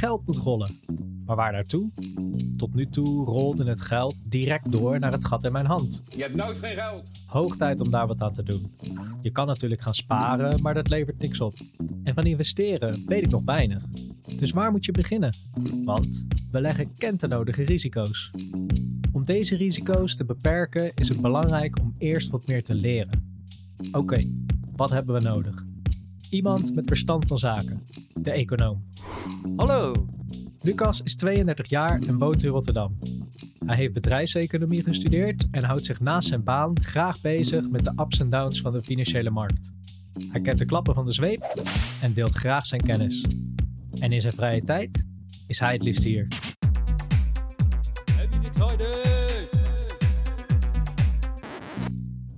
geld moet rollen. Maar waar naartoe? Tot nu toe rolde het geld direct door naar het gat in mijn hand. Je hebt nooit geen geld. Hoog tijd om daar wat aan te doen. Je kan natuurlijk gaan sparen, maar dat levert niks op. En van investeren weet ik nog weinig. Dus waar moet je beginnen? Want beleggen kent de nodige risico's. Om deze risico's te beperken is het belangrijk om eerst wat meer te leren. Oké, wat hebben we nodig? Iemand met verstand van zaken, de econoom. Hallo. Lucas is 32 jaar en woont in Rotterdam. Hij heeft bedrijfseconomie gestudeerd en houdt zich naast zijn baan graag bezig met de ups en downs van de financiële markt. Hij kent de klappen van de zweep en deelt graag zijn kennis. En in zijn vrije tijd is hij het liefst hier.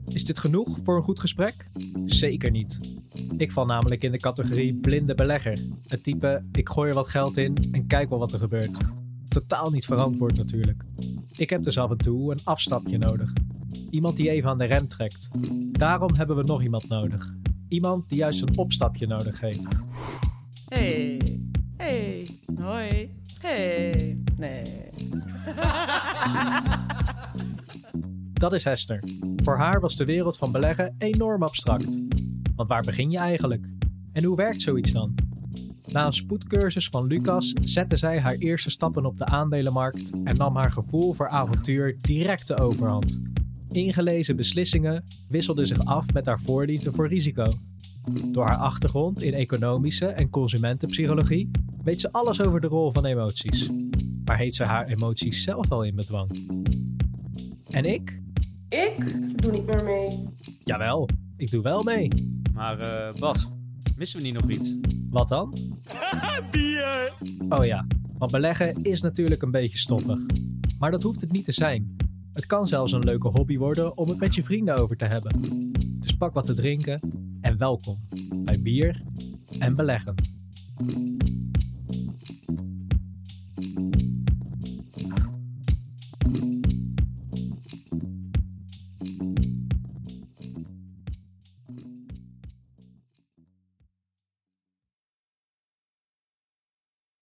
Is dit genoeg voor een goed gesprek? Zeker niet. Ik val namelijk in de categorie blinde belegger. Het type, ik gooi er wat geld in en kijk wel wat er gebeurt. Totaal niet verantwoord natuurlijk. Ik heb dus af en toe een afstapje nodig. Iemand die even aan de rem trekt. Daarom hebben we nog iemand nodig. Iemand die juist een opstapje nodig heeft. Hey, hey, hoi, hey, nee. Dat is Hester. Voor haar was de wereld van beleggen enorm abstract. Want waar begin je eigenlijk? En hoe werkt zoiets dan? Na een spoedcursus van Lucas zette zij haar eerste stappen op de aandelenmarkt en nam haar gevoel voor avontuur direct de overhand. Ingelezen beslissingen wisselden zich af met haar voorliefde voor risico. Door haar achtergrond in economische en consumentenpsychologie weet ze alles over de rol van emoties. Maar heeft ze haar emoties zelf al in bedwang? En ik? Ik doe niet meer mee. Jawel, ik doe wel mee. Maar eh, Bas, missen we niet nog iets? Wat dan? Bier! Oh ja, want beleggen is natuurlijk een beetje stoffig. Maar dat hoeft het niet te zijn. Het kan zelfs een leuke hobby worden om het met je vrienden over te hebben. Dus pak wat te drinken en welkom bij bier en beleggen.